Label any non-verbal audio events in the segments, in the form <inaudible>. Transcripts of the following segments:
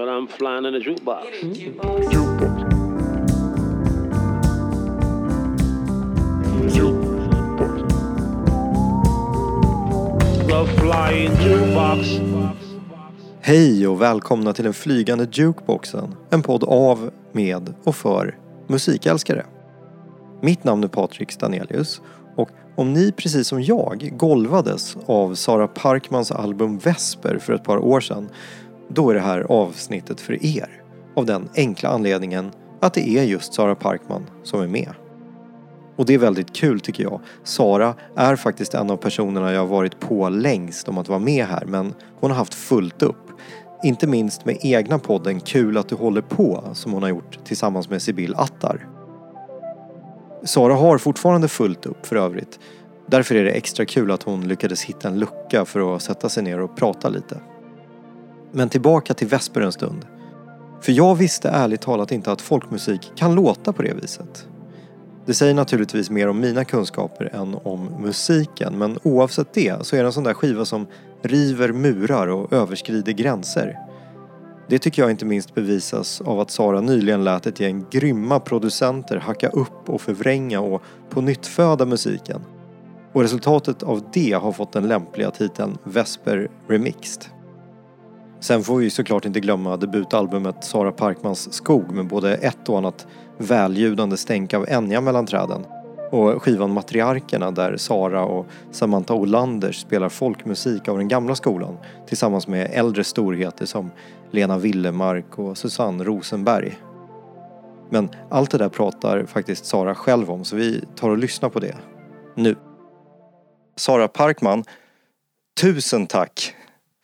But I'm flying in a jukebox. Hej och välkomna till den flygande jukeboxen. En podd av, med och för musikälskare. Mitt namn är Patrik Stanelius och om ni precis som jag golvades av Sara Parkmans album Vesper för ett par år sedan då är det här avsnittet för er. Av den enkla anledningen att det är just Sara Parkman som är med. Och det är väldigt kul tycker jag. Sara är faktiskt en av personerna jag har varit på längst om att vara med här men hon har haft fullt upp. Inte minst med egna podden Kul att du håller på som hon har gjort tillsammans med Sibyl Attar. Sara har fortfarande fullt upp för övrigt. Därför är det extra kul att hon lyckades hitta en lucka för att sätta sig ner och prata lite. Men tillbaka till Vesper en stund. För jag visste ärligt talat inte att folkmusik kan låta på det viset. Det säger naturligtvis mer om mina kunskaper än om musiken men oavsett det så är det en sån där skiva som river murar och överskrider gränser. Det tycker jag inte minst bevisas av att Sara nyligen lät ett gäng grymma producenter hacka upp och förvränga och på nytt föda musiken. Och resultatet av det har fått den lämpliga titeln Vesper Remixed. Sen får vi såklart inte glömma debutalbumet Sara Parkmans Skog med både ett och annat välljudande stänk av Enya mellan träden och skivan Matriarkerna där Sara och Samantha Olanders spelar folkmusik av den gamla skolan tillsammans med äldre storheter som Lena Willemark och Susanne Rosenberg. Men allt det där pratar faktiskt Sara själv om så vi tar och lyssnar på det nu. Sara Parkman, tusen tack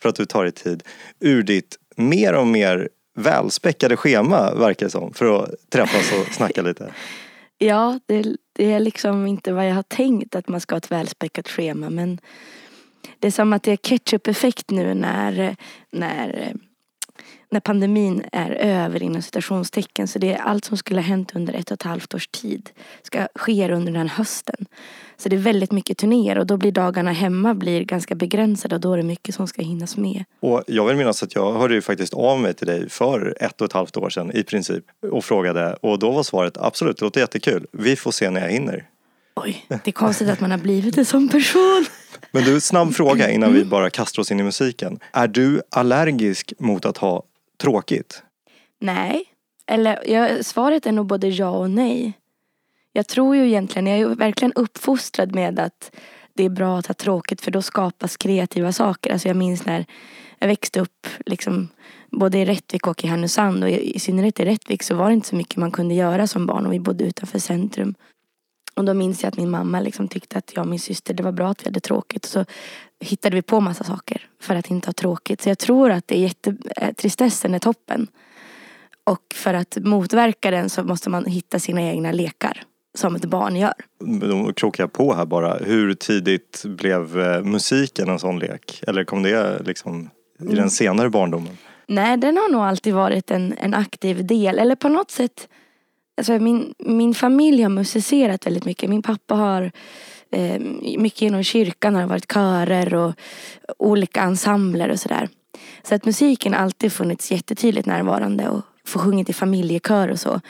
för att du tar dig tid ur ditt mer och mer välspäckade schema verkar det som för att träffas och snacka lite. <laughs> Ja, det, det är liksom inte vad jag har tänkt att man ska ha ett välspäckat schema men det är som att det är ketchup-effekt nu när, när, när pandemin är över inom citationstecken. Så det är allt som skulle ha hänt under ett och ett halvt års tid ska ske under den hösten. Så det är väldigt mycket turnéer och då blir dagarna hemma blir ganska begränsade och då är det mycket som ska hinnas med. Och jag vill minnas att jag hörde ju faktiskt av mig till dig för ett och ett halvt år sedan i princip och frågade och då var svaret absolut, det låter jättekul. Vi får se när jag hinner. Oj, det är konstigt att man har blivit en sån person. Men du, snabb fråga innan vi bara kastar oss in i musiken. Är du allergisk mot att ha tråkigt? Nej, eller ja, svaret är nog både ja och nej. Jag tror ju egentligen, jag är ju verkligen uppfostrad med att det är bra att ha tråkigt för då skapas kreativa saker. Alltså jag minns när jag växte upp liksom, både i Rättvik och i Härnösand och i, i synnerhet i Rättvik så var det inte så mycket man kunde göra som barn och vi bodde utanför centrum. Och då minns jag att min mamma liksom tyckte att jag och min syster, det var bra att vi hade tråkigt. Så hittade vi på massa saker för att inte ha tråkigt. Så jag tror att det är jätte, eh, tristessen är toppen. Och för att motverka den så måste man hitta sina egna lekar som ett barn gör. Då krokar jag på här bara. Hur tidigt blev eh, musiken en sån lek? Eller kom det liksom i den senare barndomen? Nej, den har nog alltid varit en, en aktiv del. Eller på något sätt, alltså min, min familj har musicerat väldigt mycket. Min pappa har eh, mycket inom kyrkan har varit körer och olika ensembler och sådär. Så att musiken har alltid funnits jättetydligt närvarande och få sjungit i familjekör och så.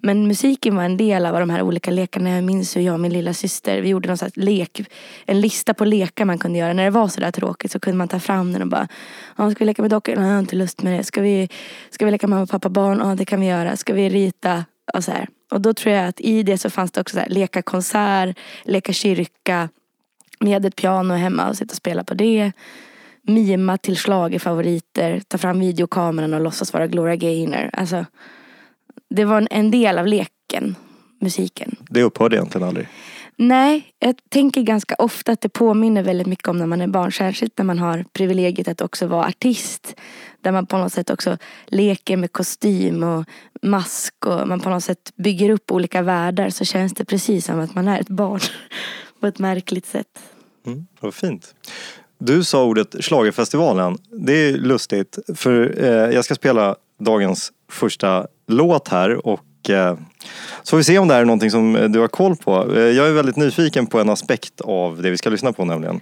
Men musiken var en del av de här olika lekarna. Jag minns hur jag och min lilla syster, vi gjorde någon slags lek, en lista på lekar man kunde göra. När det var sådär tråkigt så kunde man ta fram den och bara, ja, ska vi leka med dockor? Nej, jag har inte lust med det. Ska vi, ska vi leka mamma, pappa, barn? Ja, det kan vi göra. Ska vi rita? Och så här. Och då tror jag att i det så fanns det också så här, leka konsert, leka kyrka. Vi hade ett piano hemma och sitta och spela på det mima till favoriter, ta fram videokameran och låtsas vara Gloria Gaynor. Alltså, det var en del av leken, musiken. Det upphörde egentligen aldrig? Nej, jag tänker ganska ofta att det påminner väldigt mycket om när man är barn. Särskilt när man har privilegiet att också vara artist. Där man på något sätt också leker med kostym och mask och man på något sätt bygger upp olika världar så känns det precis som att man är ett barn. <laughs> på ett märkligt sätt. Mm, vad fint. Du sa ordet Schlagerfestivalen. Det är lustigt för eh, jag ska spela dagens första låt här och Eh, så får vi se om det här är någonting som du har koll på. Eh, jag är väldigt nyfiken på en aspekt av det vi ska lyssna på nämligen.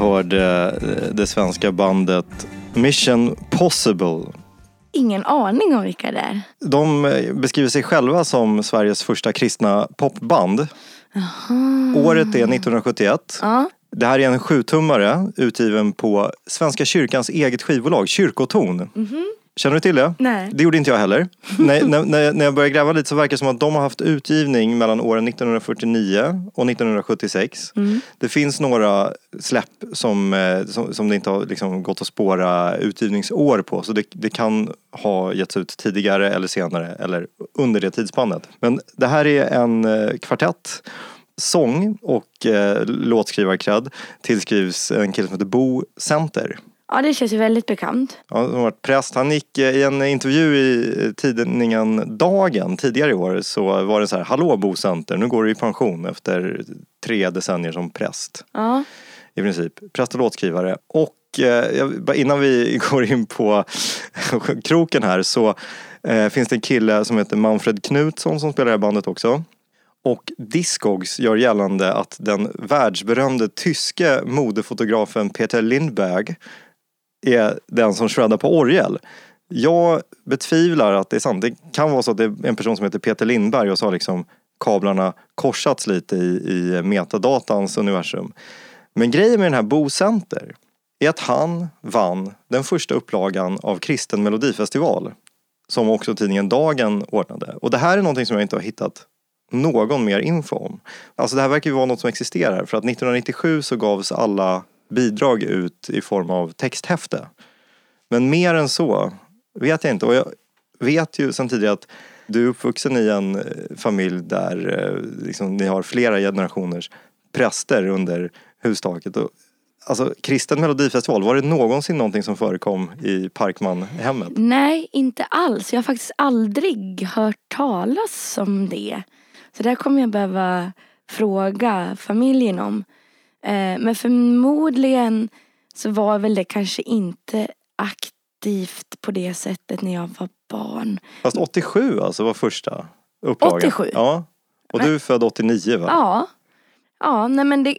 Hörde eh, det svenska bandet Mission Possible. Ingen aning om vilka det är. De eh, beskriver sig själva som Sveriges första kristna popband. Året är 1971. Ja. Det här är en sjutummare utgiven på Svenska kyrkans eget skivbolag, Kyrkoton. Känner du till det? Nej. Det gjorde inte jag heller. <laughs> när, när, när jag började gräva lite så verkar det som att de har haft utgivning mellan åren 1949 och 1976. Det finns några släpp som, eh, som, som det inte har liksom gått att spåra utgivningsår på. Så det, det kan ha getts ut tidigare eller senare eller under det tidsspannet. Men det här är en eh, kvartett sång och eh, låtskrivarkredd tillskrivs en kille som heter Bo Center. Ja, det känns ju väldigt bekant. Ja, han har varit präst. Han gick eh, i en intervju i tidningen Dagen tidigare i år så var det så här, hallå Bo Center, nu går du i pension efter tre decennier som präst. Ja. I princip. Präst och låtskrivare. Och eh, innan vi <laughs> går in på <laughs> kroken här så eh, finns det en kille som heter Manfred Knutsson som spelar i bandet också. Och Discogs gör gällande att den världsberömde tyske modefotografen Peter Lindberg är den som shreddar på orgel. Jag betvivlar att det är sant. Det kan vara så att det är en person som heter Peter Lindberg och så har liksom kablarna korsats lite i, i metadatans universum. Men grejen med den här Bo Center är att han vann den första upplagan av Kristen Melodifestival. Som också tidningen Dagen ordnade. Och det här är någonting som jag inte har hittat någon mer info om. Alltså det här verkar ju vara något som existerar. För att 1997 så gavs alla bidrag ut i form av texthäfte. Men mer än så vet jag inte. Och jag vet ju sen tidigare att du är uppvuxen i en eh, familj där eh, liksom, ni har flera generationers präster under hustaket. Och, alltså kristen melodifestival, var det någonsin någonting som förekom i Parkman-hemmet? Nej, inte alls. Jag har faktiskt aldrig hört talas om det. Så där kommer jag behöva fråga familjen om. Eh, men förmodligen så var väl det kanske inte aktivt på det sättet när jag var barn. Fast 87 alltså var första upplagan. 87? Ja. Och du är född 89 va? Ja. Ja, nej men det...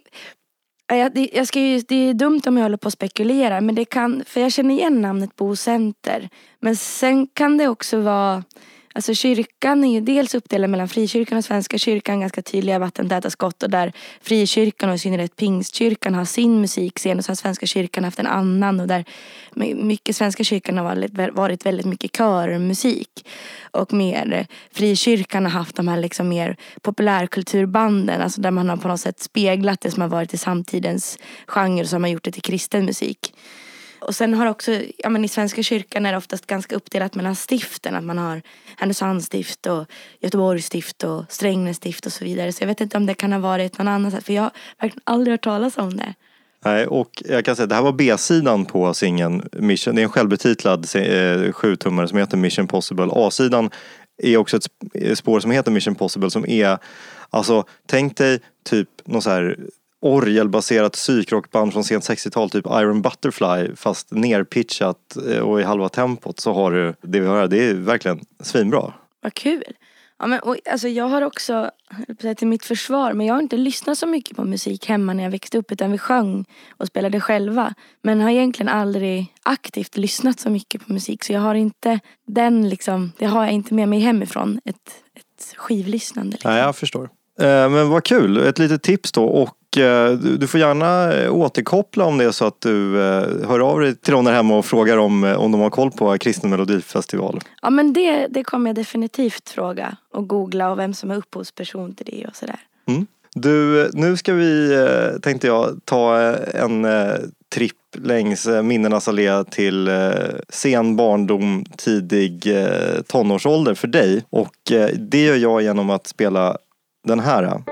ja, Jag, det, jag ska ju, det är dumt om jag håller på att spekulera men det kan, för jag känner igen namnet Bo Center. Men sen kan det också vara, alltså kyrkan är ju dels uppdelad mellan frikyrkan och svenska kyrkan, ganska tydliga vattentäta skott och där frikyrkan och i synnerhet pingstkyrkan har sin musikscen och så har svenska kyrkan haft en annan och där mycket svenska kyrkan har varit, väldigt mycket körmusik. Och mer eh, frikyrkan har haft de här liksom mer populärkulturbanden, alltså där man har på något sätt speglat det som har varit i samtidens genre och så har man gjort det till kristen musik. Och sen har också, ja men i Svenska kyrkan är det oftast ganska uppdelat mellan stiften. Att man har Härnösands stift och Göteborgs stift och Strängnäs stift och så vidare. Så jag vet inte om det kan ha varit någon annan sätt. För jag har verkligen aldrig hört talas om det. Nej, och jag kan säga det här var B-sidan på singeln Mission. Det är en självbetitlad eh, sjutummare som heter Mission Possible. A-sidan är också ett spår som heter Mission Possible som är, alltså tänk dig typ någon så här orgelbaserat psykrockband från sent 60-tal, typ Iron Butterfly fast nerpitchat eh, och i halva tempot så har du det vi hör här. Det är verkligen svinbra. Vad kul. Ja, men, och, alltså, jag har också, till mitt försvar, men jag har inte lyssnat så mycket på musik hemma när jag växte upp utan vi sjöng och spelade själva. Men har egentligen aldrig aktivt lyssnat så mycket på musik så jag har inte den liksom, det har jag inte med mig hemifrån. Ett, ett skivlyssnande. Liksom. Nej, jag förstår. Eh, Men vad kul, ett litet tips då och du du får gärna eh, återkoppla om det är så att du eh, hör av dig till någon där hemma och frågar om, eh, om de har koll på Kristen Melodifestival. Ja men det, det kommer jag definitivt fråga och googla och vem som är upphovsperson till det och sådär. Du, nu ska vi, eh, tänkte jag, ta eh, en eh, tripp längs eh, minnenas allé till eh, sen barndom, tidig eh, tonårsålder för dig. Och eh, det gör jag genom att spela den här.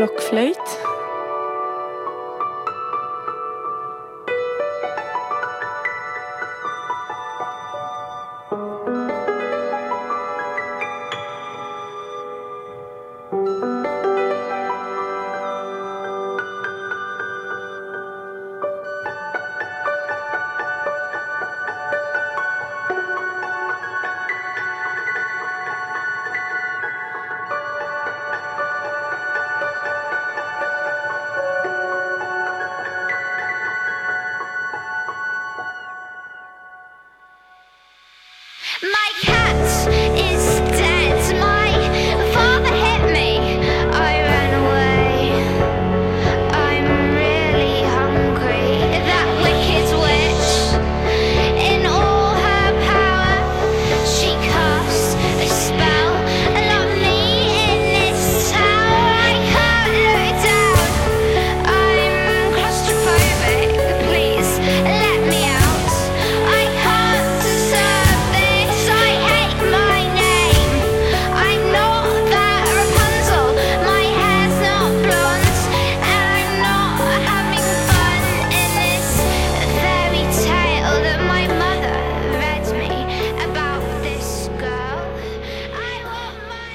Blockflöjt.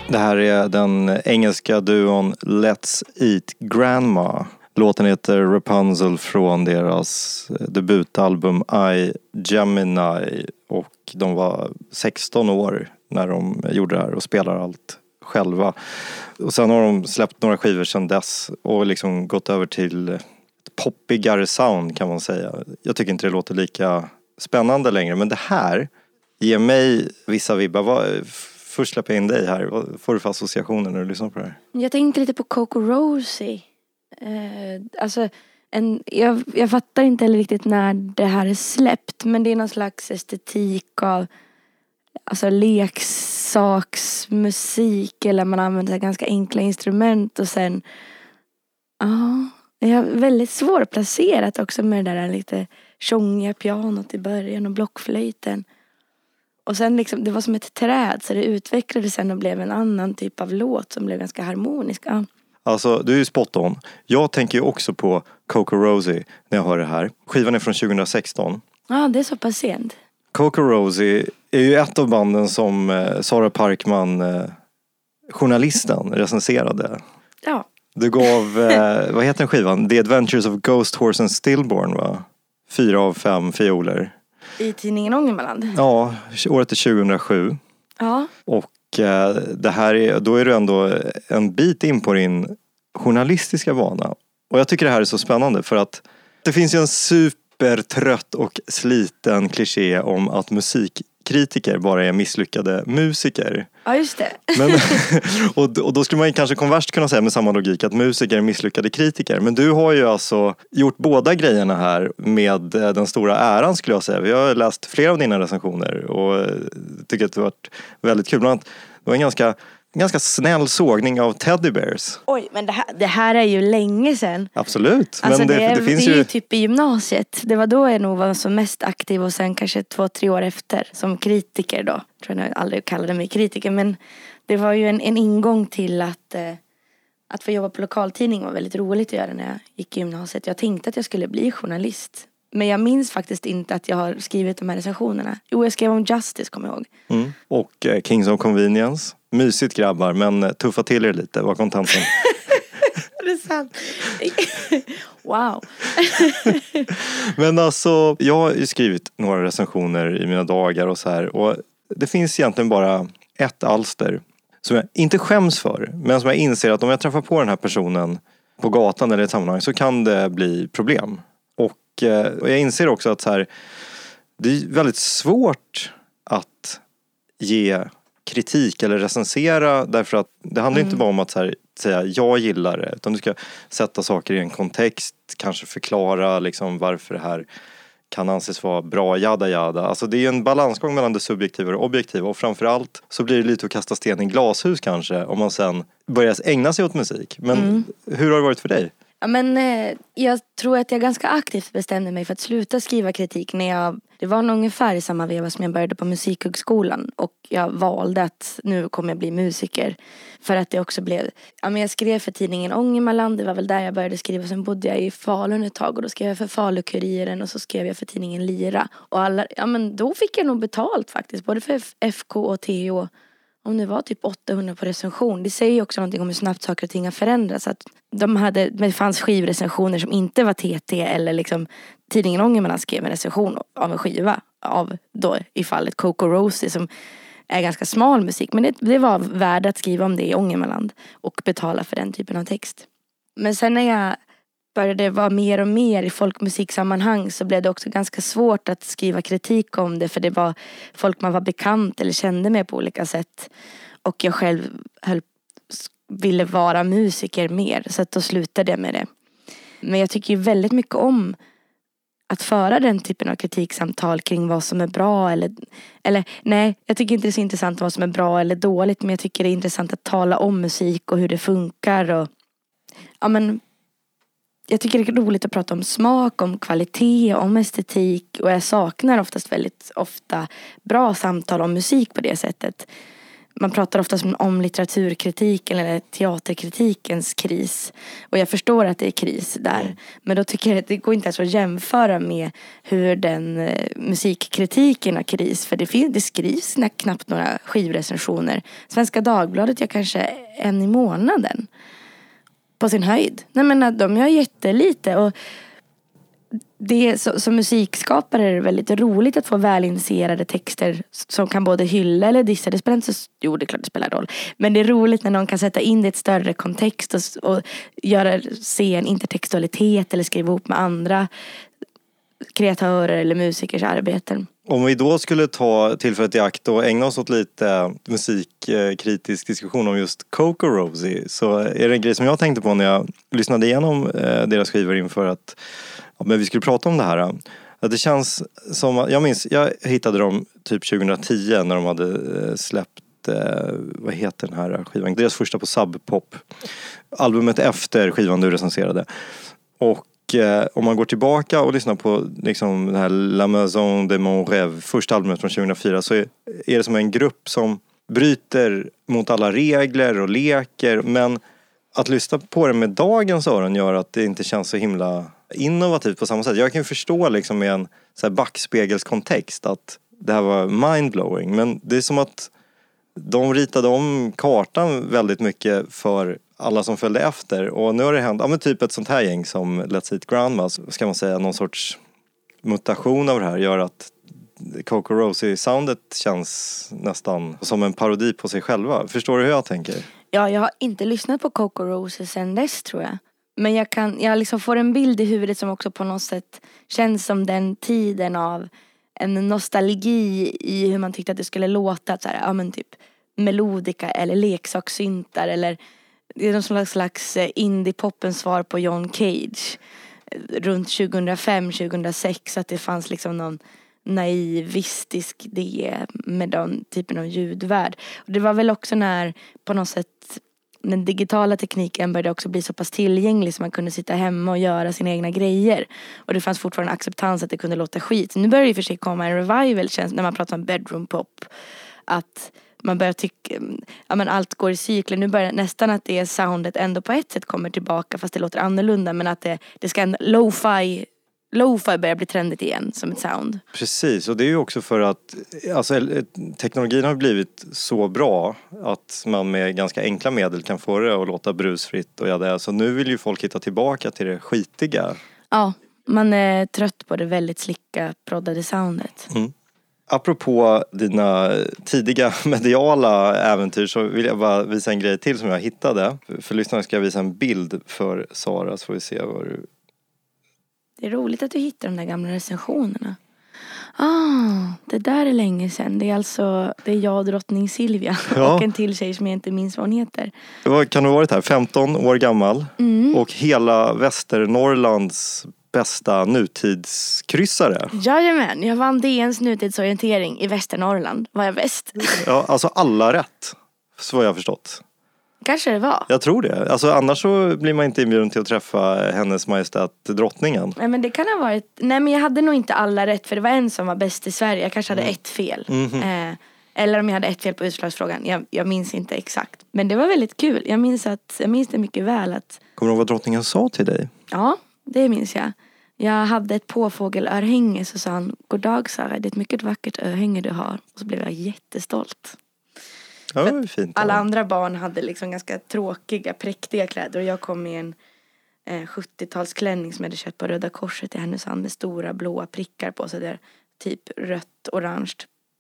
Det här är den engelska duon Let's Eat Grandma. Låten heter Rapunzel från deras debutalbum I Gemini och de var 16 år när de gjorde det här och spelar allt själva. Och sen har de släppt några skivor sedan dess och liksom gått över till ett poppigare sound kan man säga. Jag tycker inte det låter lika spännande längre men det här ger mig vissa vibbar. Först släpper jag in dig här. Vad får du för associationer när du lyssnar på det här? Jag tänkte lite på Coco Rosie. Eh, alltså, en, jag, jag fattar inte heller riktigt när det här är släppt men det är någon slags estetik av alltså leksaksmusik eller man använder så här ganska enkla instrument och sen ja, jag är väldigt svårplacerat också med det där lite tjongiga pianot i början och blockflöjten. Och sen liksom, det var som ett träd så det utvecklades sen och blev en annan typ av låt som blev ganska harmonisk. Ja. Alltså, du är ju spot on. Jag tänker ju också på Coco Rosie när jag hör det här. Skivan är från 2016. Ja, det är så pass sent. Coco Rosie är ju ett av banden som eh, Sara Parkman, eh, journalisten, recenserade. Ja, Du gav, <laughs> eh, vad heter den skivan? The Adventures of Ghost Horse and Stillborn va? Fyra av fem fioler. I tidningen Ångermanland. Ja, året är 2007. Ja. Och eh, det här är, då är du ändå en bit in på din journalistiska bana. Och jag tycker det här är så spännande för att det finns ju en supertrött och sliten kliché om att musikkritiker bara är misslyckade musiker. ja, just det. <laughs> Men, <laughs> och, och då skulle man ju kanske konverst kunna säga med samma logik att musiker är misslyckade kritiker. Men du har ju alltså gjort båda grejerna här med eh, den stora äran skulle jag säga. Vi har läst flera av dina recensioner och eh, tycker att det har varit väldigt kul. Bland annat, det var en ganska, ganska snäll sågning av Teddy Bears. Oj, men det här, det här är ju länge sedan. Absolut. Alltså men det, det, det finns det är ju typ i gymnasiet. Det var då jag nog var som mest aktiv och sen kanske två, tre år efter som kritiker då. Tror jag aldrig kallade mig kritiker men det var ju en, en ingång till att, eh, att få jobba på lokaltidning var väldigt roligt att göra när jag gick i gymnasiet. Jag tänkte att jag skulle bli journalist. Men jag minns faktiskt inte att jag har skrivit de här recensionerna. Jo, jag skrev om Justice, kommer jag ihåg. Mm. Och eh, Kings of Convenience. Mysigt grabbar men eh, tuffa till er lite var kontentan. <laughs> Är det sant? <laughs> wow. <laughs> Men alltså, jag har ju skrivit några recensioner i mina dagar och så här. Och det finns egentligen bara ett alster som jag inte skäms för. Men som jag inser att om jag träffar på den här personen på gatan eller i ett sammanhang så kan det bli problem. Och, eh, och jag inser också att så här, det är väldigt svårt att ge kritik eller recensera därför att det handlar inte bara om att så här, säga jag gillar det utan du ska sätta saker i en kontext, kanske förklara liksom varför det här kan anses vara bra, jada jada. Alltså det är en balansgång mellan det subjektiva och det objektiva och framförallt så blir det lite att kasta sten i glashus kanske om man sen börjar ägna sig åt musik. Men hur har det varit för dig? Ja, men, eh, jag tror att jag ganska aktivt bestämde mig för att sluta skriva kritik när jag Det var nog ungefär i samma veva som jag började på Musikhögskolan och jag valde att nu kommer jag bli musiker. För att det också blev, ja men jag skrev för tidningen Ångermanland, det var väl där jag började skriva. Sen bodde jag i Falun ett tag och då skrev jag för Falukuriren och så skrev jag för tidningen Lira. Och alla, ja men då fick jag nog betalt faktiskt, både för FK och TH om det var typ 800 på recension. Det säger ju också någonting om hur snabbt saker och ting har förändrats. Att de hade, det fanns skivrecensioner som inte var TT eller liksom tidningen Ångermanland skrev en recension av en skiva. Av då i fallet Coco Rosie som är ganska smal musik. Men det, det var värde att skriva om det i Ångermanland och betala för den typen av text. Men sen när jag började vara mer och mer i folkmusiksammanhang så blev det också ganska svårt att skriva kritik om det för det var folk man var bekant eller kände med på olika sätt. Och jag själv höll, ville vara musiker mer så att då slutade jag med det. Men jag tycker ju väldigt mycket om att föra den typen av kritiksamtal kring vad som är bra eller, eller nej, jag tycker inte det är så intressant vad som är bra eller dåligt men jag tycker det är intressant att tala om musik och hur det funkar och ja men jag tycker det är roligt att prata om smak, om kvalitet, om estetik och jag saknar oftast väldigt ofta bra samtal om musik på det sättet. Man pratar oftast om litteraturkritiken eller teaterkritikens kris. Och jag förstår att det är kris där. Men då tycker jag att det går inte ens att jämföra med hur den eh, musikkritiken har kris. För det, finns, det skrivs knappt några skivrecensioner. Svenska Dagbladet gör kanske en i månaden på sin höjd. Nej men de gör jättelite och det, så, som musikskapare är det väldigt roligt att få välinitierade texter som kan både hylla eller dissa. Det spelar inte så, jo det är klart det spelar roll. Men det är roligt när någon kan sätta in det i ett större kontext och, och göra, se en intertextualitet eller skriva ihop med andra kreatörer eller musikers arbeten. Om vi då skulle ta tillfället i akt och ägna oss åt lite musikkritisk diskussion om just Coco Rosie så är det en grej som jag tänkte på när jag lyssnade igenom eh, deras skivor inför att ja, men vi skulle prata om det här. Att det känns som, jag minns, jag hittade dem typ 2010 när de hade eh, släppt eh, vad heter den här skivan? Deras första på Sub Pop. Albumet efter skivan du recenserade. Och eh, om man går tillbaka och lyssnar på liksom den här La Maison de Mon Rêve, första albumet från 2004, så är, är det som en grupp som bryter mot alla regler och leker. Men att lyssna på det med dagens öron gör att det inte känns så himla innovativt på samma sätt. Jag kan ju förstå liksom i en så här backspegelskontext att det här var mindblowing. Men det är som att de ritade om kartan väldigt mycket för alla som följde efter. Och nu har det hänt, ja men typ ett sånt här gäng som Let's Eat Grandmas, ska man säga, någon sorts mutation av det här gör att Coco Rosie-soundet känns nästan som en parodi på sig själva. Förstår du hur jag tänker? Ja, jag har inte lyssnat på Coco Rosie sen dess tror jag. Men jag, kan, jag liksom får en bild i huvudet som också på något sätt känns som den tiden av en nostalgi i hur man tyckte att det skulle låta. Så här, ja men typ melodika eller leksakssyntar eller det är någon slags, slags eh, indie-poppens svar på John Cage. Runt 2005-2006 att det fanns liksom någon naivistisk idé med den typen av ljudvärld. Och det var väl också när på något sätt den digitala tekniken började också bli så pass tillgänglig så man kunde sitta hemma och göra sina egna grejer. Och det fanns fortfarande acceptans att det kunde låta skit. Nu börjar det i och för sig komma en revival känns när man pratar om bedroom pop. Att man börjar tycka, ja men allt går i cykler. Nu börjar nästan att det soundet ändå på ett sätt kommer tillbaka fast det låter annorlunda men att det, det ska ändå, lo-fi Lo-fi börjar bli trendigt igen som ett sound. Precis, och det är ju också för att alltså, teknologin har blivit så bra att man med ganska enkla medel kan få det att låta brusfritt och ja, det. Så nu vill ju folk hitta tillbaka till det skitiga. Ja, man är trött på det väldigt slicka proddade soundet. Mm. Apropå dina tidiga <laughs> mediala äventyr så vill jag bara visa en grej till som jag hittade. För lyssnarna ska jag visa en bild för Sara så får vi se vad du... Det är roligt att du hittar de där gamla recensionerna. Ah, det där är länge sedan. Det är alltså det är jag och drottning Silvia <laughs> Ja. och en till tjej som jag inte minns vad hon heter. Vad kan du ha varit här? 15 år gammal Mm. och hela Västernorrlands bästa nutidskryssare. Jajamän, jag vann DNs nutidsorientering i Västernorrland. Var jag bäst? Ja, alltså alla rätt. Så har jag förstått. Kanske det var. Jag tror det. Alltså, annars så blir man inte inbjuden till att träffa hennes majestät drottningen. Nej men det kan ha varit, nej men jag hade nog inte alla rätt för det var en som var bäst i Sverige. Jag kanske hade ett fel. Eh, eller om jag hade ett fel på utslagsfrågan. Jag, jag minns inte exakt. Men det var väldigt kul. Jag minns, att, jag minns det mycket väl att, Kommer du ihåg vad drottningen sa till dig? ja det minns jag. Jag hade ett påfågelörhänge så sa han, God dag Sara, det är ett mycket vackert örhänge du har. Och så blev jag jättestolt. Ja, fint. Alla ja. andra barn hade liksom ganska tråkiga, präktiga kläder och jag kom i en eh, 70-talsklänning som jag hade köpt på Röda Korset i Härnösand med stora blåa prickar på så där typ rött, orange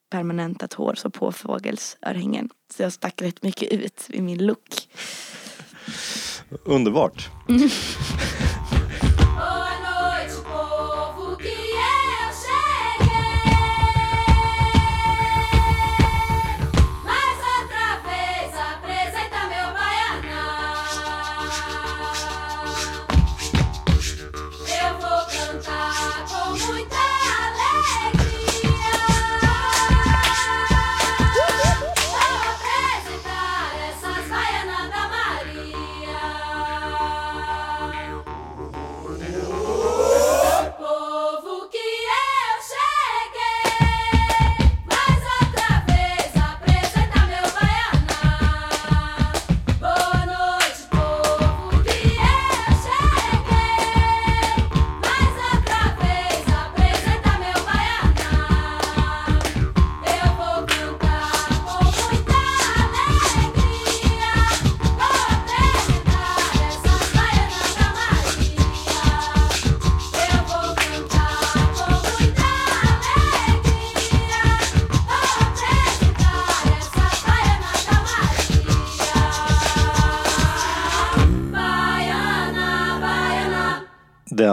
permanentat hår så påfågelsörhängen. Så jag stack rätt mycket ut i min look. Underbart.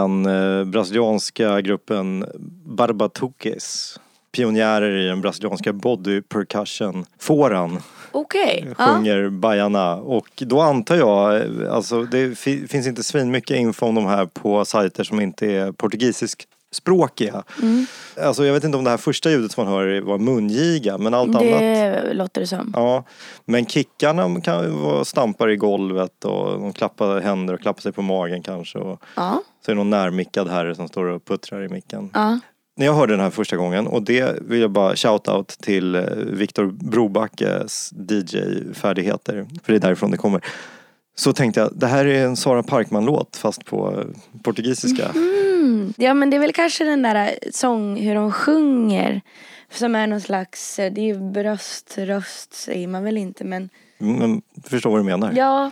Den eh, brasilianska gruppen Barbatuques. Pionjärer i den brasilianska body percussion fåran Okej. Ja. sjunger Baiana. Och då antar jag, eh, alltså det fi- finns inte svin mycket info om de här på sajter som inte är portugisiskspråkiga. Mm. Alltså jag vet inte om det här första ljudet som man hör var mungiga men allt annat Det låter det som. Ja, men kickarna kan ju vara stampar i golvet och de klappar händer och klappar sig på magen kanske. Och Ja. så är det någon närmickad herre som står och puttrar i micken. Ja. När jag hörde den här första gången och det vill jag bara shout-out till eh, Viktor Brobackes DJ-färdigheter. För det är därifrån det kommer. Så tänkte jag, det här är en Sara Parkman-låt fast på eh, portugisiska. Mm. Ja men det är väl kanske den där eh, sång, hur de sjunger. Som är någon slags, eh, det är ju bröströst säger man väl inte men Men förstår vad du menar? Ja,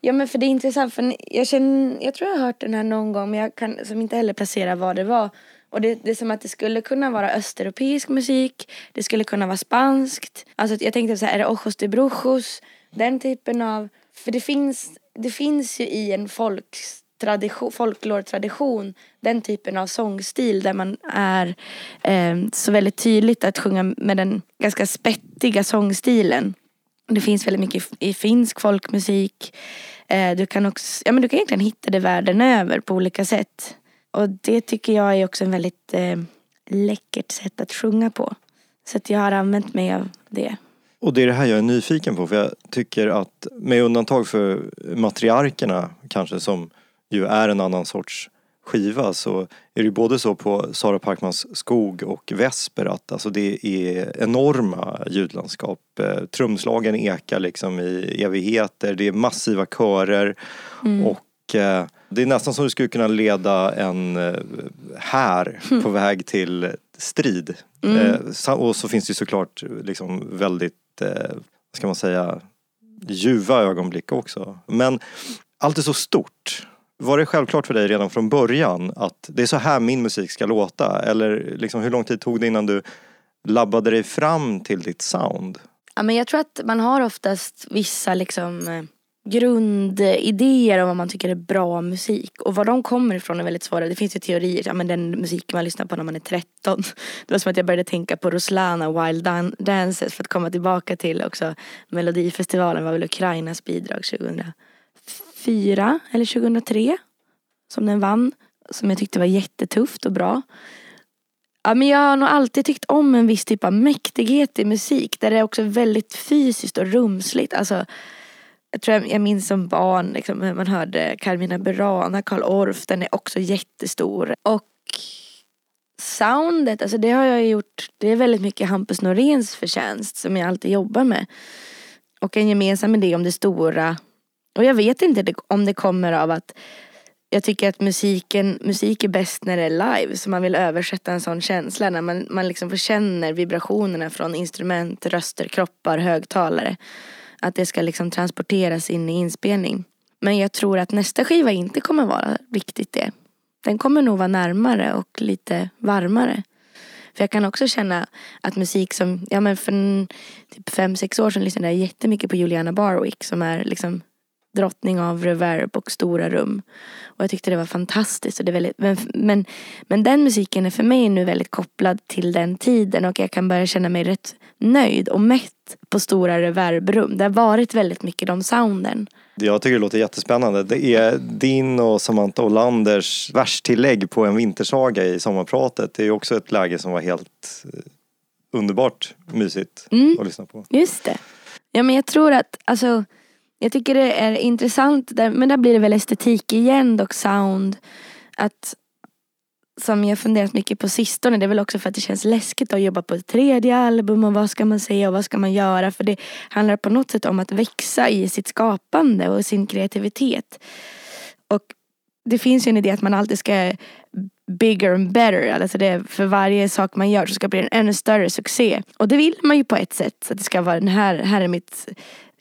ja men för det är intressant för jag känner, jag tror jag har hört den här någon gång men jag kan som inte heller placera vad det var. Och det, det är som att det skulle kunna vara östeuropeisk musik, det skulle kunna vara spanskt. Alltså jag tänkte så här, är det ojos de brujos? Den typen av, för det finns, det finns ju i en tradition, folklortradition den typen av sångstil där man är eh, så väldigt tydligt att sjunga med den ganska spettiga sångstilen. Det finns väldigt mycket i finsk folkmusik. Eh, Du kan, också, ja, men du kan egentligen hitta det världen över på olika sätt. Och det tycker jag är också en väldigt eh, läckert sätt att sjunga på. Så att jag har använt mig av det. Och det är det här jag är nyfiken på för jag tycker att med undantag för matriarkerna kanske som ju är en annan sorts skiva så är det både så på Sara Parkmans Skog och Vesper att alltså det är enorma ljudlandskap. Eh, Trumslagen ekar liksom i evigheter, det är massiva körer och eh, det är nästan som du skulle kunna leda en eh, här på väg till strid. Sa- och så finns det såklart liksom väldigt, vad ska man säga, ljuva ögonblick också. Men allt är så stort. Var det självklart för dig redan från början att det är så här min musik ska låta? Eller liksom, hur lång tid tog det innan du labbade dig fram till ditt sound? Ja, men jag tror att man har oftast vissa liksom eh, grundidéer om vad man tycker är bra musik. Och var de kommer ifrån är väldigt svåra. Det finns ju teorier, ja, men den musik man lyssnar på när man är 13. <laughs> Det var som att jag började tänka på Ruslana Wild Dan- Dances för att komma tillbaka till också Melodifestivalen var väl Ukrainas bidrag 2000. 2004 eller 2003 som den vann. Som jag tyckte var jättetufft och bra. Ja, men jag har nog alltid tyckt om en viss typ av mäktighet i musik. Där det är också väldigt fysiskt och rumsligt. Alltså, jag tror jag, jag minns som barn liksom, hur man hörde Carmina Burana, Karl Orff, den är också jättestor. Och soundet, alltså det har jag gjort, det är väldigt mycket Hampus Noréns förtjänst som jag alltid jobbar med. Och en gemensam idé om det stora. Och jag vet inte om det kommer av att jag tycker att musiken, musik är bäst när det är live. Så man vill översätta en sån känsla när man, man liksom känner vibrationerna från instrument, röster, kroppar, högtalare. Att det ska liksom transporteras in i inspelning. Men jag tror att nästa skiva inte kommer vara riktigt det. Den kommer nog vara närmare och lite varmare. För jag kan också känna att musik som, ja men för en, typ fem, sex år sedan lyssnade jag jättemycket på Juliana Barwick som är liksom drottning av reverb och stora rum. Och jag tyckte det var fantastiskt. Och det är väldigt, men, men, men den musiken är för mig nu väldigt kopplad till den tiden och jag kan börja känna mig rätt nöjd och mätt på stora reverbrum. Det har varit väldigt mycket de sounden. Jag tycker det låter jättespännande. Det är din och Samantha Olanders verstillägg på en vintersaga i sommarpratet. Det är också ett läge som var helt eh, underbart mysigt Mm. att lyssna på. Just det. Ja men jag tror att, alltså jag tycker det är intressant, där, men där blir det väl estetik igen och sound. Att som jag funderat mycket på sistone, det är väl också för att det känns läskigt att jobba på ett tredje album och vad ska man säga och vad ska man göra? För det handlar på något sätt om att växa i sitt skapande och sin kreativitet. Och det finns ju en idé att man alltid ska bigger and better. Alltså det, för varje sak man gör så ska det bli en ännu större succé. Och det vill man ju på ett sätt. Så att det ska vara den här, här är mitt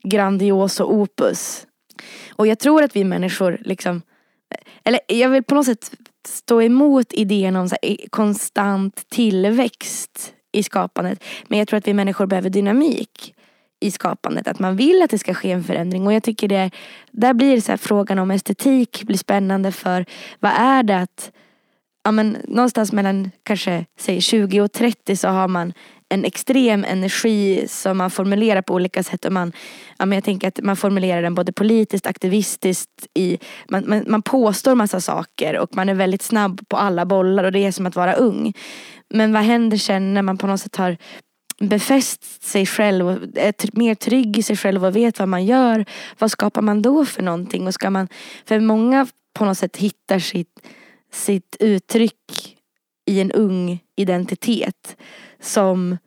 grandiosa opus. Och jag tror att vi människor liksom eller jag vill på något sätt stå emot idén om så här, konstant tillväxt i skapandet. Men jag tror att vi människor behöver dynamik i skapandet. Att man vill att det ska ske en förändring. Och jag tycker det, där blir så här, frågan om estetik blir spännande för vad är det att ja, men, någonstans mellan kanske säg 20 och 30 så har man en extrem energi som man formulerar på olika sätt. Och man, ja, men jag tänker att man formulerar den både politiskt, aktivistiskt. I, man, man, man påstår massa saker och man är väldigt snabb på alla bollar och det är som att vara ung. Men vad händer sen när man på något sätt har befäst sig själv och är mer trygg i sig själv och vet vad man gör. Vad skapar man då för någonting? Och ska man, för många på något sätt hittar sitt, sitt uttryck i en ung identitet som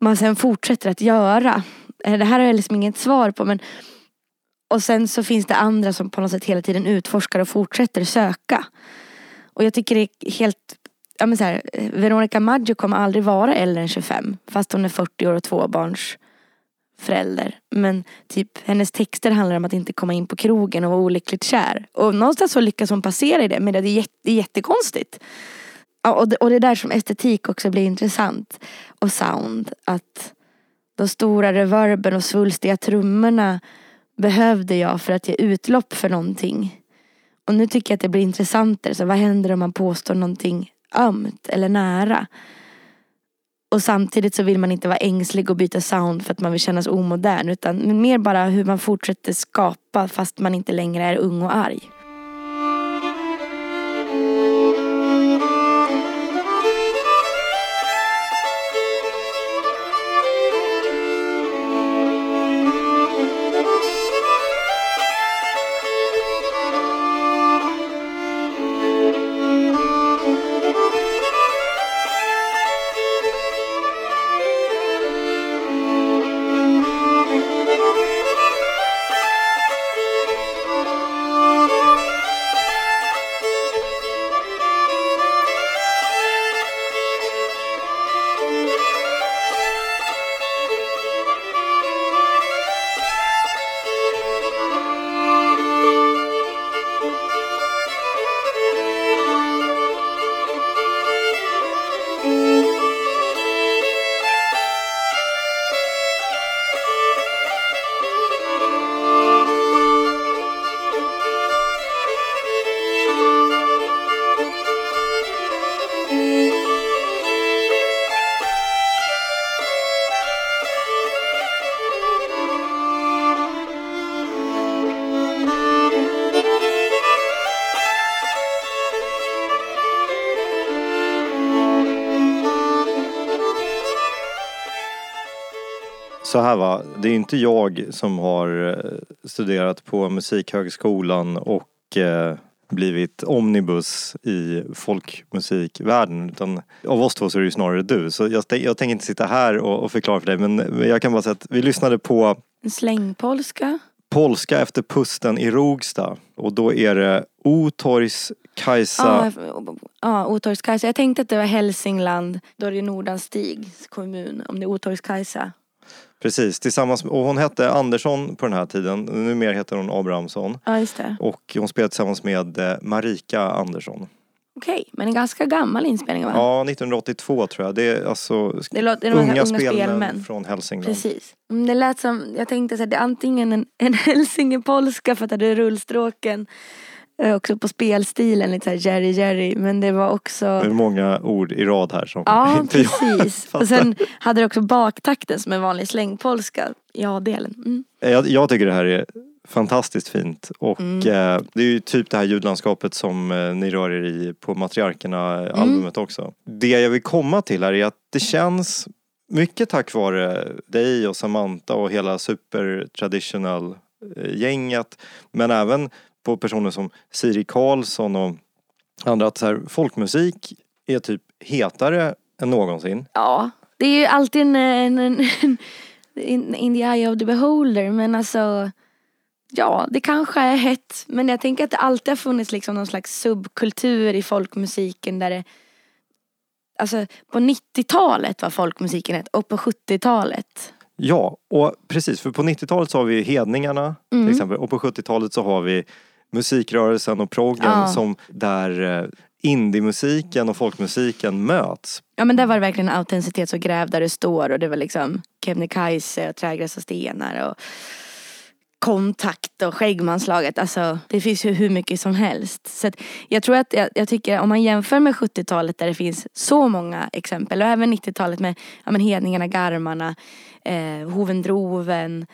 man sen fortsätter att göra. Eh, det här har jag liksom inget svar på men och sen så finns det andra som på något sätt hela tiden utforskar och fortsätter söka. Och jag tycker det är helt ja men så här, eh, Veronica Maggio kommer aldrig vara äldre än 25 fast hon är 40 år och tvåbarns förälder. Men typ hennes texter handlar om att inte komma in på krogen och vara olyckligt kär. Och någonstans så lyckas hon passera i det men det är, jätte, det är jättekonstigt. Ja, och, det, och det är där som estetik också blir intressant. Och sound. Att de stora reverben och svulstiga trummorna behövde jag för att ge utlopp för någonting. Och nu tycker jag att det blir intressantare. Så vad händer om man påstår någonting ömt eller nära? Och samtidigt så vill man inte vara ängslig och byta sound för att man vill kännas omodern. Utan mer bara hur man fortsätter skapa fast man inte längre är ung och arg. Så här va, det är inte jag som har eh, studerat på Musikhögskolan och eh, blivit omnibus i folkmusikvärlden. Utan av oss två så är det ju snarare du. Så jag, jag tänker inte sitta här och, och förklara för dig. Men men jag kan bara säga att vi lyssnade på slängpolska. Polska efter pusten i Rogsta. Och då är det Otorgs Kajsa. Ja, ja Otorgskajsa. Jag tänkte att det var Hälsingland. Då är det Nordanstigs kommun. Om det är Otorgskajsa. Precis, tillsammans och hon hette Andersson på den här tiden. Numera heter hon Abrahamsson. Ja, just det. Och hon spelade tillsammans med eh, Marika Andersson. Okej, men en ganska gammal inspelning va? Ja, 1982 tror jag. Det är alltså Det låter, här unga, unga spelmän, spelmän. från Hälsingland. Precis. Mm, Det lät som, jag tänkte att det är antingen en, en <laughs> hälsingepolska för att det är rullstråken. Eh, Också på spelstilen, lite såhär Jerry Jerry. Men det var också Det är många ord i rad här som Ja, <laughs> inte jag precis. <laughs> fattar. Och sen hade det också baktakten som en vanlig slängpolska. Ja-delen. Mm. Jag, jag tycker det här är fantastiskt fint och Mm. eh, det är ju typ det här ljudlandskapet som eh, ni rör er i på Matriarkerna-albumet också. Det jag vill komma till här är att det känns mycket tack vare dig och Samantha och hela super traditional eh, gänget men även på personer som Siri Karlsson och andra att så här, folkmusik är typ hetare än någonsin. Ja, det är ju alltid en, en, en, en in, the eye of the beholder. Men alltså, ja, det kanske är hett. Men jag tänker att det alltid har funnits liksom någon slags subkultur i folkmusiken där det Alltså på 90-talet var folkmusiken ett och på 70-talet. Ja, och precis för på 90-talet så har vi hedningarna Mm. till exempel och på 70-talet så har vi musikrörelsen och proggen Ja. som där eh, indiemusiken och folkmusiken möts. Ja men där var det verkligen autenticitet så gräv där det står och det var liksom Kebnekaise och Trägräs och stenar och kontakt och skäggmanslaget. Alltså det finns ju hur mycket som helst. Så att jag tror att jag, jag tycker om man jämför med 70-talet där det finns så många exempel och även 90-talet med ja, men Hedningarna, Garmarna, eh, Hovendroven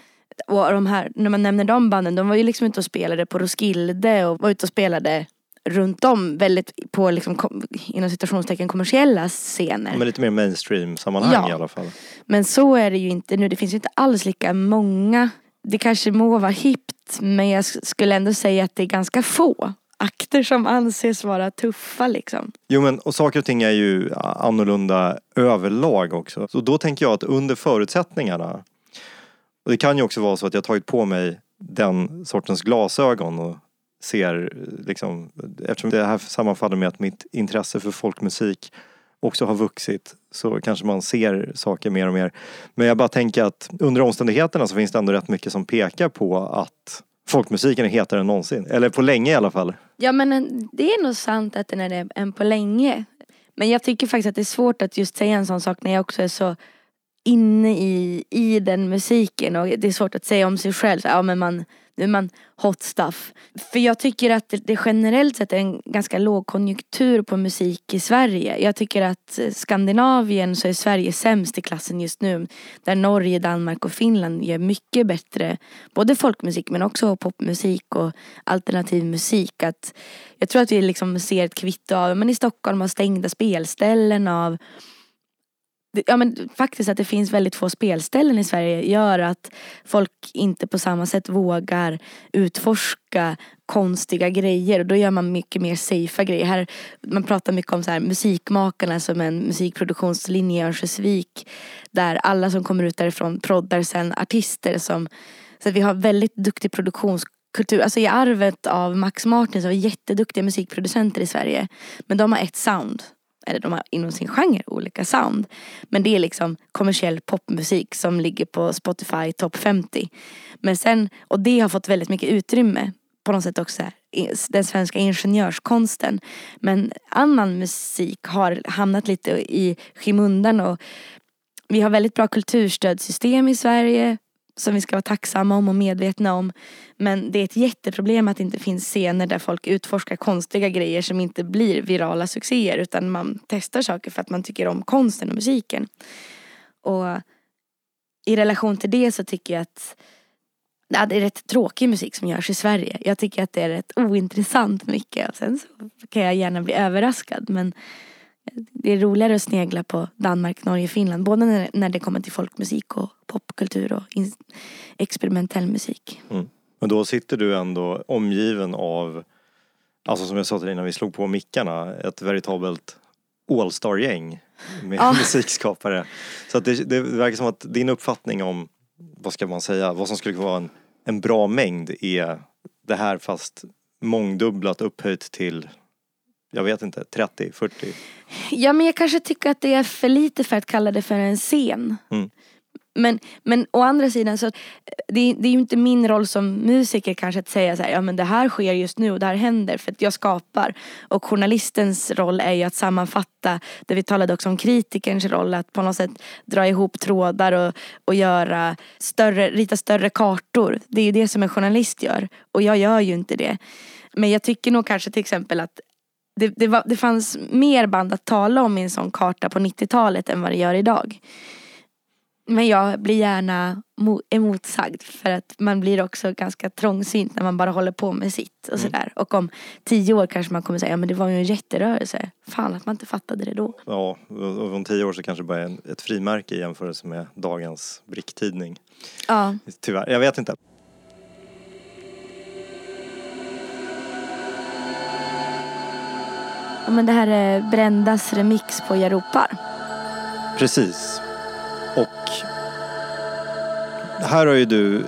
och de här, när man nämner de banden, de var ju liksom ute och spelade på Roskilde och var ute och spelade runt om väldigt på liksom, inom citationstecken kommersiella scener. Men lite mer mainstream sammanhang Ja. i alla fall. Men så är det ju inte nu. Det finns ju inte alls lika många. Det kanske må vara hippt men jag sk- skulle ändå säga att det är ganska få akter som anses vara tuffa liksom. Jo men och saker och ting är ju annorlunda överlag också. Så då tänker jag att under förutsättningarna och det kan ju också vara så att jag tagit på mig den sortens glasögon och ser liksom eftersom det här sammanfaller med att mitt intresse för folkmusik också har vuxit så kanske man ser saker mer och mer. Men jag bara tänker att under omständigheterna så finns det ändå rätt mycket som pekar på att folkmusiken är hetare än någonsin. Eller på länge i alla fall. Ja men eh, det är nog sant att den är det än på länge. Men jag tycker faktiskt att det är svårt att just säga en sån sak när jag också är så inne i, i den musiken och det är svårt att säga om sig själv. Så, ja men man, nu är man hot stuff. För jag tycker att det, generellt sett är en ganska låg konjunktur på musik i Sverige. Jag tycker att Skandinavien så är Sverige sämst i klassen just nu. Där Norge, Danmark och Finland gör mycket bättre både folkmusik men också popmusik och alternativ musik. Att jag tror att vi liksom ser ett kvitto av, men i Stockholm har stängda spelställen av Ja men faktiskt att det finns väldigt få spelställen i Sverige gör att folk inte på samma sätt vågar utforska konstiga grejer och då gör man mycket mer safea grejer. Här, man pratar mycket om så här, musikmakarna som en musikproduktionslinje i Örnsköldsvik där alla som kommer ut därifrån proddar sen artister som så att vi har väldigt duktig produktionskultur. Alltså i arvet av Max Martin så har vi jätteduktiga musikproducenter i Sverige. Men de har ett sound. Eller de har inom sin genre olika sound. Men det är liksom kommersiell popmusik som ligger på Spotify topp 50. Men sen, och det har fått väldigt mycket utrymme på något sätt också här, den svenska ingenjörskonsten. Men annan musik har hamnat lite i skymundan och vi har väldigt bra kulturstödsystem i Sverige som vi ska vara tacksamma om och medvetna om. Men det är ett jätteproblem att det inte finns scener där folk utforskar konstiga grejer som inte blir virala succéer utan man testar saker för att man tycker om konsten och musiken. Och i relation till det så tycker jag att ja, det är rätt tråkig musik som görs i Sverige. Jag tycker att det är rätt ointressant mycket. Och sen så kan jag gärna bli överraskad men det är roligare att snegla på Danmark, Norge, Finland. Både när, när det kommer till folkmusik och popkultur och in, experimentell musik. Men då sitter du ändå omgiven av, alltså som jag sa till dig när vi slog på mickarna, ett veritabelt All-star-gäng med Ja. <laughs> musikskapare. Så att det, det verkar som att din uppfattning om, vad ska man säga, vad som skulle vara en, en bra mängd är det här fast mångdubblat upphöjt till, jag vet inte, 30, 40? Ja men jag kanske tycker att det är för lite för att kalla det för en scen. Mm. Men, men å andra sidan så, det, det är ju inte min roll som musiker kanske att säga så här, ja men det här sker just nu och det här händer för att jag skapar. Och journalistens roll är ju att sammanfatta, det vi talade också om kritikerns roll, att på något sätt dra ihop trådar och, och göra större, rita större kartor. Det är ju det som en journalist gör. Och jag gör ju inte det. Men jag tycker nog kanske till exempel att det, det, var, det fanns mer band att tala om i en sån karta på 90-talet än vad det gör idag. Men jag blir gärna mo- emotsagd för att man blir också ganska trångsynt när man bara håller på med sitt och sådär. Och om tio år kanske man kommer säga, ja men det var ju en jätterörelse. Fan att man inte fattade det då. Ja, och om tio år så kanske det bara är ett frimärke i jämförelse med dagens bricktidning. Ja. Tyvärr, jag vet inte. Men det här är Brändas remix på Jag ropar. Precis. Och här har ju du,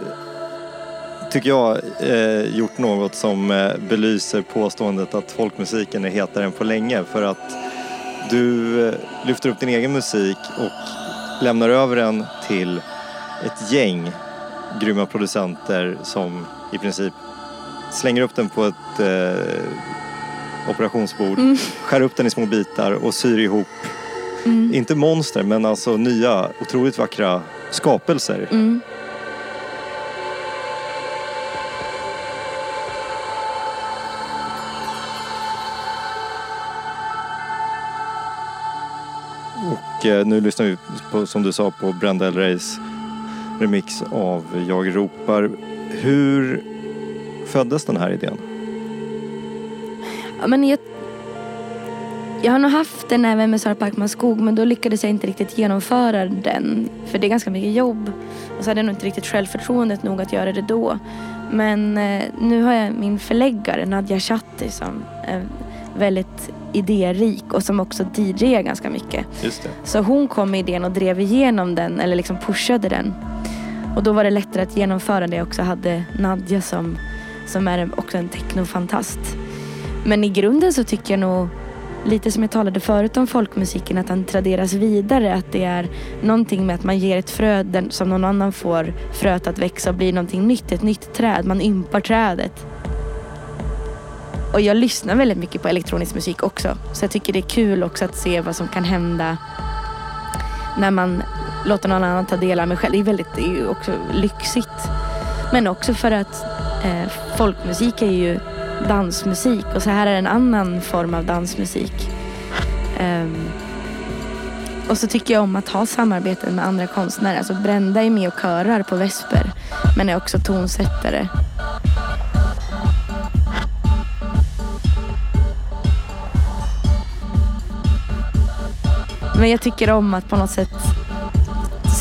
tycker jag, eh, gjort något som eh, belyser påståendet att folkmusiken är hetare än på länge. För att du eh, lyfter upp din egen musik och lämnar över den till ett gäng grymma producenter som i princip slänger upp den på ett eh, operationsbord, skär upp den i små bitar och syr ihop inte monster, men alltså nya otroligt vackra skapelser. Mm. Och eh, nu lyssnar vi på, som du sa, på Brenda L. Reys remix av Jag ropar. Hur föddes den här idén? Ja, men jag, jag har nog haft den även med Sara Parkman Skog men då lyckades jag inte riktigt genomföra den. För det är ganska mycket jobb. Och så hade jag nog inte riktigt självförtroendet nog att göra det då. Men eh, nu har jag min förläggare Nadja Chatti som är väldigt idérik och som också DJar ganska mycket. Just det. Så hon kom med idén och drev igenom den eller liksom pushade den. Och då var det lättare att genomföra det. Jag också hade Nadja som, som är också en technofantast. Men i grunden så tycker jag nog, lite som jag talade förut om folkmusiken, att den traderas vidare. Att det är någonting med att man ger ett frö som någon annan får fröet att växa och bli någonting nytt. Ett nytt träd. Man ympar trädet. Och jag lyssnar väldigt mycket på elektronisk musik också. Så jag tycker det är kul också att se vad som kan hända när man låter någon annan ta del av mig själv. Det är, väldigt, det är ju också lyxigt. Men också för att eh, folkmusik är ju dansmusik och så här är en annan form av dansmusik. Um, och så tycker jag om att ha samarbeten med andra konstnärer. Alltså Brenda är med och körar på Vesper men är också tonsättare. Men jag tycker om att på något sätt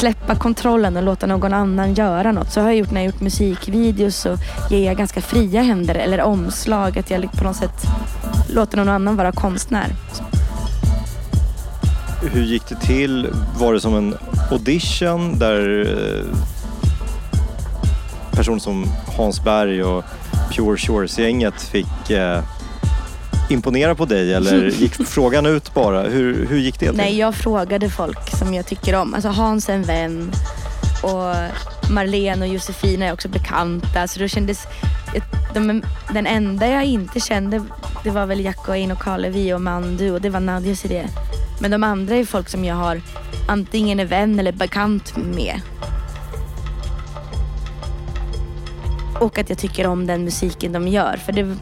släppa kontrollen och låta någon annan göra något. Så har jag gjort när jag gjort musikvideos så ger jag ganska fria händer eller omslag. Att jag liksom på något sätt låter någon annan vara konstnär. Hur gick det till? Var det som en audition där eh, personer som Hans Berg och Pure Shores-gänget fick eh, imponera på dig eller <laughs> gick frågan ut bara? Hur, hur gick det till? Nej, jag frågade folk som jag tycker om. Alltså Hans är en vän och Marlene och Josefina är också bekanta. Så då kändes... De, den enda jag inte kände det var väl Jack och Ein och Karlevi och Mandu och det var Nadjas idé. Men de andra är folk som jag har antingen är vän eller bekant med. Och att jag tycker om den musiken de gör. För det,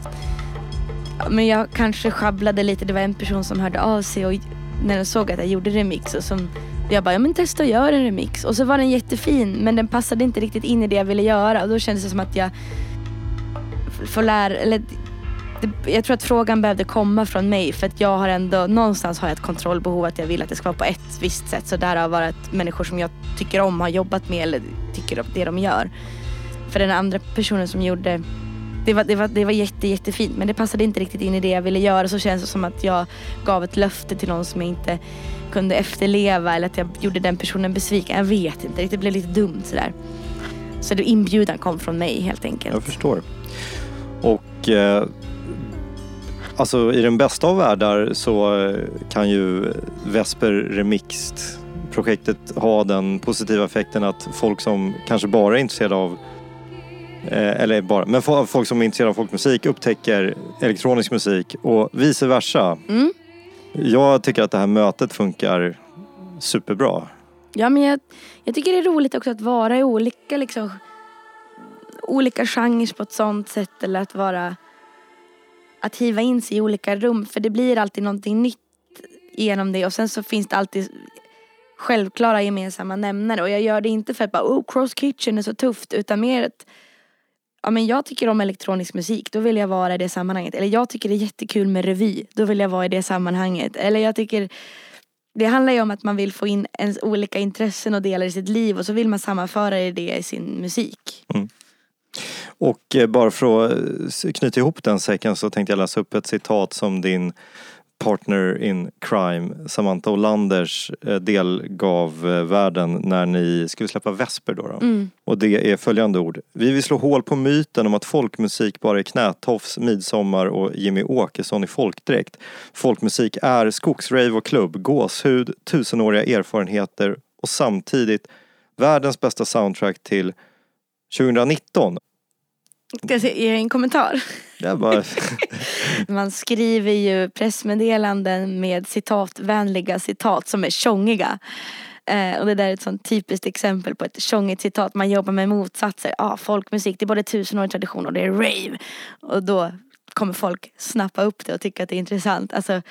men jag kanske sjabblade lite. Det var en person som hörde av sig och när de såg att jag gjorde remix och som jag bara, ja men testa att göra en remix. Och så var den jättefin men den passade inte riktigt in i det jag ville göra och då kändes det som att jag får lära, eller det, jag tror att frågan behövde komma från mig för att jag har ändå, någonstans har jag ett kontrollbehov att jag vill att det ska vara på ett visst sätt. Så där har varit människor som jag tycker om, har jobbat med eller tycker om det de gör. För den andra personen som gjorde det var, det, var, det var jätte, jättefint men det passade inte riktigt in i det jag ville göra. Så känns det som att jag gav ett löfte till någon som jag inte kunde efterleva eller att jag gjorde den personen besviken. Jag vet inte, det blev lite dumt sådär. Så det inbjudan kom från mig helt enkelt. Jag förstår. Och eh, alltså i den bästa av världar så eh, kan ju Vesper Remixed projektet ha den positiva effekten att folk som kanske bara är intresserade av eller bara, men fo- folk som är intresserade av folkmusik upptäcker elektronisk musik och vice versa. Mm. Jag tycker att det här mötet funkar superbra. Ja men jag, jag tycker det är roligt också att vara i olika liksom olika genrer på ett sånt sätt eller att vara att hiva in sig i olika rum för det blir alltid någonting nytt genom det och sen så finns det alltid självklara gemensamma nämnare och jag gör det inte för att bara oh cross kitchen är så tufft utan mer att ja men jag tycker om elektronisk musik, då vill jag vara i det sammanhanget. Eller jag tycker det är jättekul med revy, då vill jag vara i det sammanhanget. Eller jag tycker det handlar ju om att man vill få in ens olika intressen och delar i sitt liv och så vill man sammanföra det i sin musik. Mm. Och eh, bara för att eh, knyta ihop den säcken så tänkte jag läsa upp ett citat som din partner in crime, Samantha Olanders, eh, delgav eh, världen när ni skulle släppa Vesper då. då. Mm. Och det är följande ord. Vi vill slå hål på myten om att folkmusik bara är knätofs, midsommar och Jimmy Åkesson i folkdräkt. Folkmusik är skogsrave och klubb, gåshud, tusenåriga erfarenheter och samtidigt världens bästa soundtrack till 2019. Ska jag ge en kommentar? Bara... <laughs> Man skriver ju pressmeddelanden med citatvänliga citat som är tjongiga. Eh, och det där är ett sånt typiskt exempel på ett tjongigt citat. Man jobbar med motsatser. Ah, folkmusik, det är både tusenårig tradition och det är rave. Och då kommer folk snappa upp det och tycka att det är intressant. Alltså,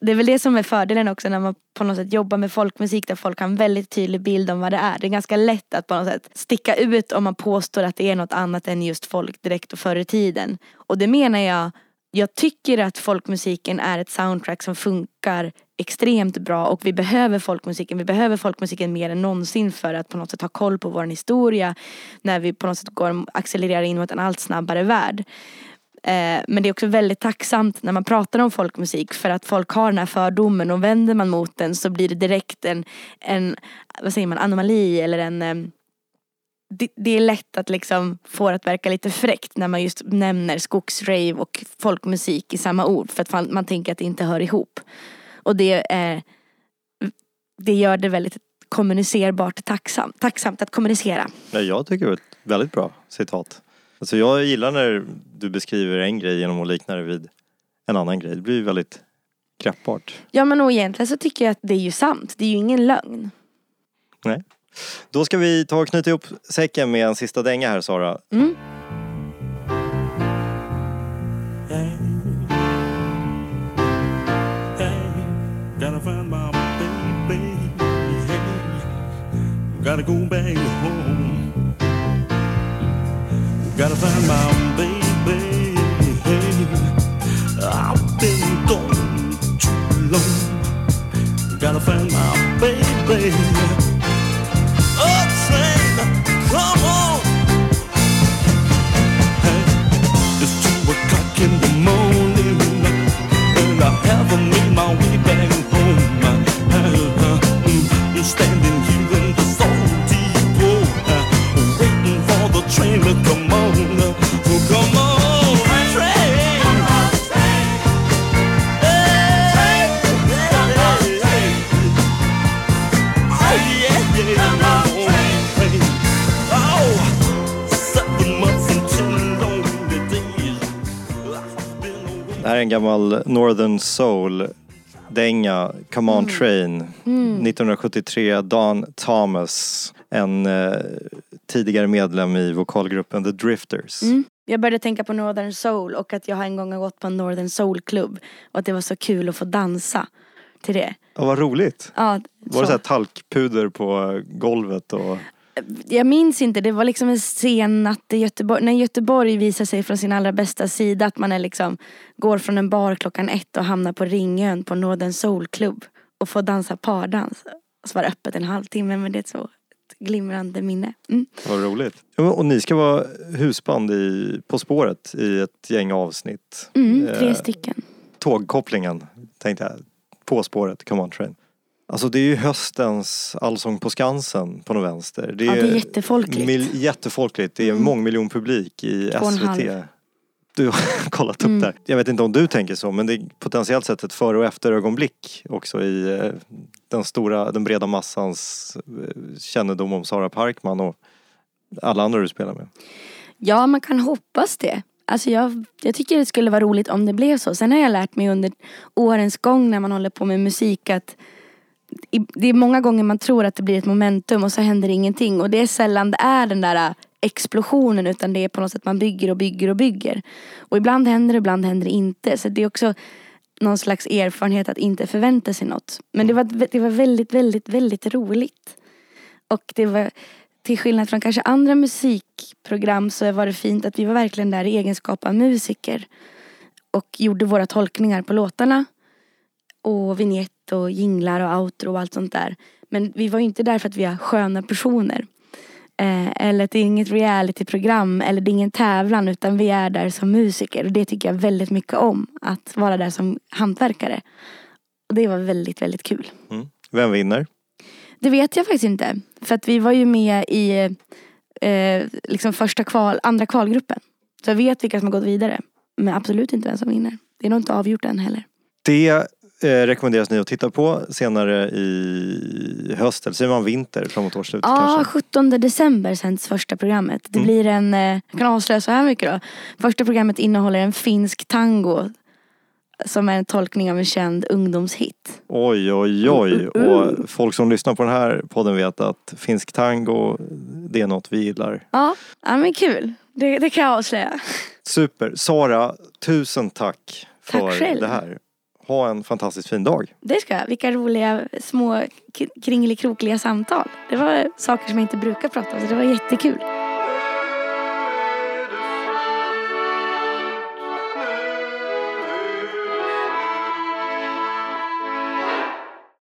det är väl det som är fördelen också när man på något sätt jobbar med folkmusik där folk har en väldigt tydlig bild om vad det är. Det är ganska lätt att på något sätt sticka ut om man påstår att det är något annat än just folk direkt och förr i tiden. Och det menar jag, jag tycker att folkmusiken är ett soundtrack som funkar extremt bra och vi behöver folkmusiken. Vi behöver folkmusiken mer än någonsin för att på något sätt ha koll på vår historia när vi på något sätt går accelererar in mot en allt snabbare värld. Eh, Men det är också väldigt tacksamt när man pratar om folkmusik för att folk har den här fördomen och vänder man mot den så blir det direkt en, en vad säger man, anomali eller en eh, det, det är lätt att liksom få det att verka lite fräckt när man just nämner skogsrave och folkmusik i samma ord för att man, man tänker att det inte hör ihop. Och det, är, det gör det väldigt kommunicerbart tacksamt, tacksamt att kommunicera. Jag tycker det var ett väldigt bra citat. Alltså jag gillar när du beskriver en grej genom att likna det vid en annan grej. Det blir ju väldigt greppbart. Ja men och egentligen så tycker jag att det är ju sant, det är ju ingen lögn. Nej. Då ska vi ta och knyta ihop säcken med en sista dänga här Sara. Mm. Gotta find my baby. En gammal Northern Soul dänga, Come On Train. 1973, Don Thomas. En eh, tidigare medlem i vokalgruppen The Drifters. Mm. Jag började tänka på Northern Soul och att jag en gång har gått på en Northern Soul-klubb. Och att det var så kul att få dansa till det. Ja, vad roligt. Ja, Var det så här talkpuder på golvet och... jag minns inte, det var liksom en sen natt i Göteborg. När Göteborg visar sig från sin allra bästa sida. Att man är liksom, går från en bar klockan ett och hamnar på Ringön på Northern Soul Club. Och får dansa pardans. Och så var det öppet en halvtimme men det är så ett glimrande minne. Mm. Vad roligt. Och ni ska vara husband i På spåret i ett gäng avsnitt. Mm, tre Eh, stycken. Tågkopplingen tänkte jag. På spåret, come on train. Alltså det är ju höstens Allsång på Skansen på något vänster. Det Ja, det är jättefolkligt. Mil, jättefolkligt. Det är Mm. mångmiljonpublik i SVT. Du har <laughs> kollat upp Mm. där. Jag vet inte om du tänker så men det är potentiellt sett ett före och efter ögonblick också i eh, den stora, den breda massans eh, kännedom om Sara Parkman och alla andra du spelar med. Ja, man kan hoppas det. Alltså jag, jag tycker det skulle vara roligt om det blev så. Sen har jag lärt mig under årens gång när man håller på med musik att det är många gånger man tror att det blir ett momentum och så händer ingenting. Och det är sällan det är den där äh, explosionen utan det är på något sätt man bygger och bygger och bygger. Och ibland händer det, ibland händer det inte. Så det är också någon slags erfarenhet att inte förvänta sig något. Men det var, det var väldigt, väldigt, väldigt roligt. Och det var till skillnad från kanske andra musikprogram så var det fint att vi var verkligen där i egenskap av musiker. Och gjorde våra tolkningar på låtarna. Och vignett och jinglar och outro och allt sånt där. Men vi var ju inte där för att vi är sköna personer. Eh, eller att det är inget realityprogram eller det är ingen tävlan utan vi är där som musiker. Och det tycker jag väldigt mycket om. Att vara där som hantverkare. Och det var väldigt, väldigt kul. Mm. Vem vinner? Det vet jag faktiskt inte. För att vi var ju med i eh, liksom första kval, andra kvalgruppen. Så jag vet vilka som har gått vidare. Men absolut inte vem som vinner. Det är nog inte avgjort än heller. Det eh, rekommenderas ni att titta på senare i höst, eller säger man vinter framåt årsslutet Ja, kanske? 17 december sänds första programmet. Det Mm. blir en, eh, jag kan avslöja så här mycket då. Första programmet innehåller en finsk tango. Som är en tolkning av en känd ungdomshit. Oj, oj, oj. Mm, mm, Och folk som lyssnar på den här podden vet att finsk tango, det är något vi gillar. Ja, ja men kul. Det, det kan jag avslöja. Super. Sara, tusen tack för Tack det här. Ha en fantastiskt fin dag. Det ska jag. Vilka roliga små kringelikrokliga samtal. Det var saker som jag inte brukar prata om så det var jättekul.